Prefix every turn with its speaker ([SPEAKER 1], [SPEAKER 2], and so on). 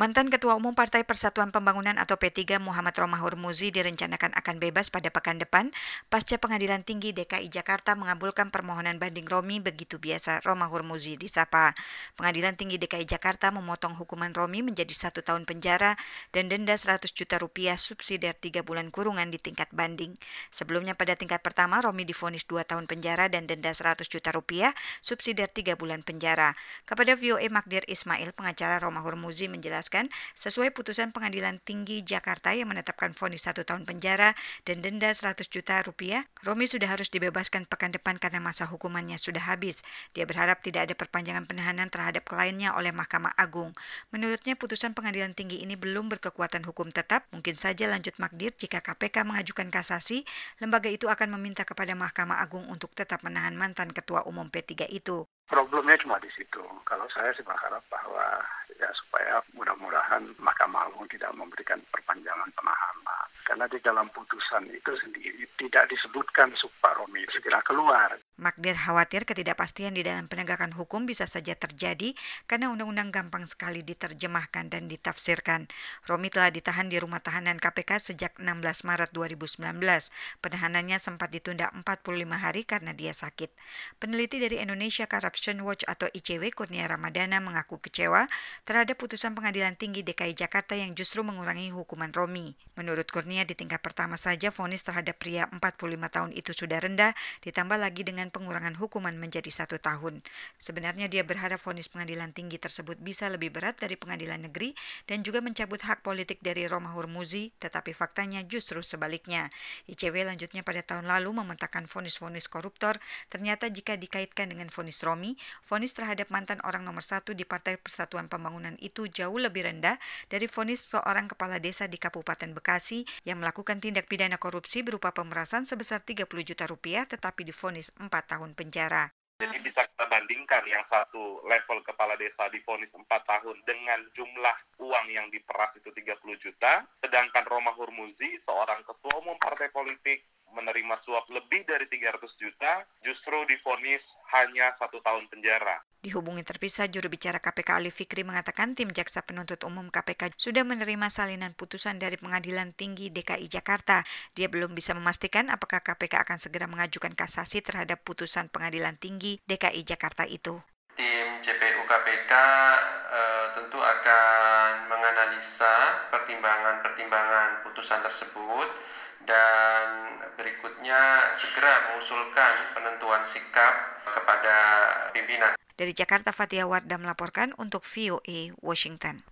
[SPEAKER 1] Mantan Ketua Umum Partai Persatuan Pembangunan atau P3 Muhammad Romahur Muzi direncanakan akan bebas pada pekan depan pasca Pengadilan Tinggi DKI Jakarta mengabulkan permohonan banding Romi begitu biasa Romahur Muzi disapa. Pengadilan Tinggi DKI Jakarta memotong hukuman Romi menjadi satu tahun penjara dan denda 100 juta rupiah subsidiar tiga bulan kurungan di tingkat banding. Sebelumnya pada tingkat pertama Romi difonis dua tahun penjara dan denda 100 juta rupiah subsidiar tiga bulan penjara. Kepada VOA Magdir Ismail, pengacara Romahur Muzi menjelaskan menjelaskan, sesuai putusan Pengadilan Tinggi Jakarta yang menetapkan vonis satu tahun penjara dan denda 100 juta rupiah, Romi sudah harus dibebaskan pekan depan karena masa hukumannya sudah habis. Dia berharap tidak ada perpanjangan penahanan terhadap kliennya oleh Mahkamah Agung. Menurutnya putusan Pengadilan Tinggi ini belum berkekuatan hukum tetap, mungkin saja lanjut makdir jika KPK mengajukan kasasi, lembaga itu akan meminta kepada Mahkamah Agung untuk tetap menahan mantan Ketua Umum P3 itu.
[SPEAKER 2] Problemnya cuma di situ. Kalau saya sih berharap bahwa ya supaya mudah-mudahan Mahkamah Agung tidak memberikan perpanjangan penahanan. Karena di dalam putusan itu sendiri tidak disebutkan Pak Romi segera keluar.
[SPEAKER 1] Magdir khawatir ketidakpastian di dalam penegakan hukum bisa saja terjadi karena undang-undang gampang sekali diterjemahkan dan ditafsirkan. Romi telah ditahan di rumah tahanan KPK sejak 16 Maret 2019. Penahanannya sempat ditunda 45 hari karena dia sakit. Peneliti dari Indonesia Corruption Watch atau ICW Kurnia Ramadana mengaku kecewa terhadap putusan Pengadilan Tinggi DKI Jakarta yang justru mengurangi hukuman Romi. Menurut Kurnia di tingkat pertama saja vonis terhadap pria 45 tahun itu sudah rendah, ditambah lagi dengan pengurangan hukuman menjadi satu tahun. Sebenarnya dia berharap vonis pengadilan tinggi tersebut bisa lebih berat dari pengadilan negeri dan juga mencabut hak politik dari Roma Hurmuzi, tetapi faktanya justru sebaliknya. ICW lanjutnya pada tahun lalu memetakan vonis-vonis koruptor, ternyata jika dikaitkan dengan vonis Romi, vonis terhadap mantan orang nomor satu di Partai Persatuan Pembangunan itu jauh lebih rendah dari vonis seorang kepala desa di Kabupaten Bekasi yang melakukan tindak pidana korupsi berupa pemerasan sebesar 30 juta rupiah tetapi difonis 4 tahun penjara.
[SPEAKER 3] Jadi bisa kita bandingkan yang satu level kepala desa difonis 4 tahun dengan jumlah uang yang diperas itu 30 juta, sedangkan Roma Hurmuzi, seorang ketua umum partai politik, menerima suap lebih dari 300 juta, justru difonis hanya satu tahun penjara.
[SPEAKER 1] Dihubungi terpisah, juru bicara KPK Ali Fikri mengatakan tim Jaksa Penuntut Umum KPK sudah menerima salinan putusan dari Pengadilan Tinggi DKI Jakarta. Dia belum bisa memastikan apakah KPK akan segera mengajukan kasasi terhadap putusan Pengadilan Tinggi DKI Jakarta itu.
[SPEAKER 4] Tim CPU KPK e, tentu akan menganalisa pertimbangan-pertimbangan putusan tersebut dan berikutnya segera mengusulkan penentuan sikap kepada pimpinan.
[SPEAKER 1] Dari Jakarta, Fatia Wardah melaporkan untuk VOA Washington.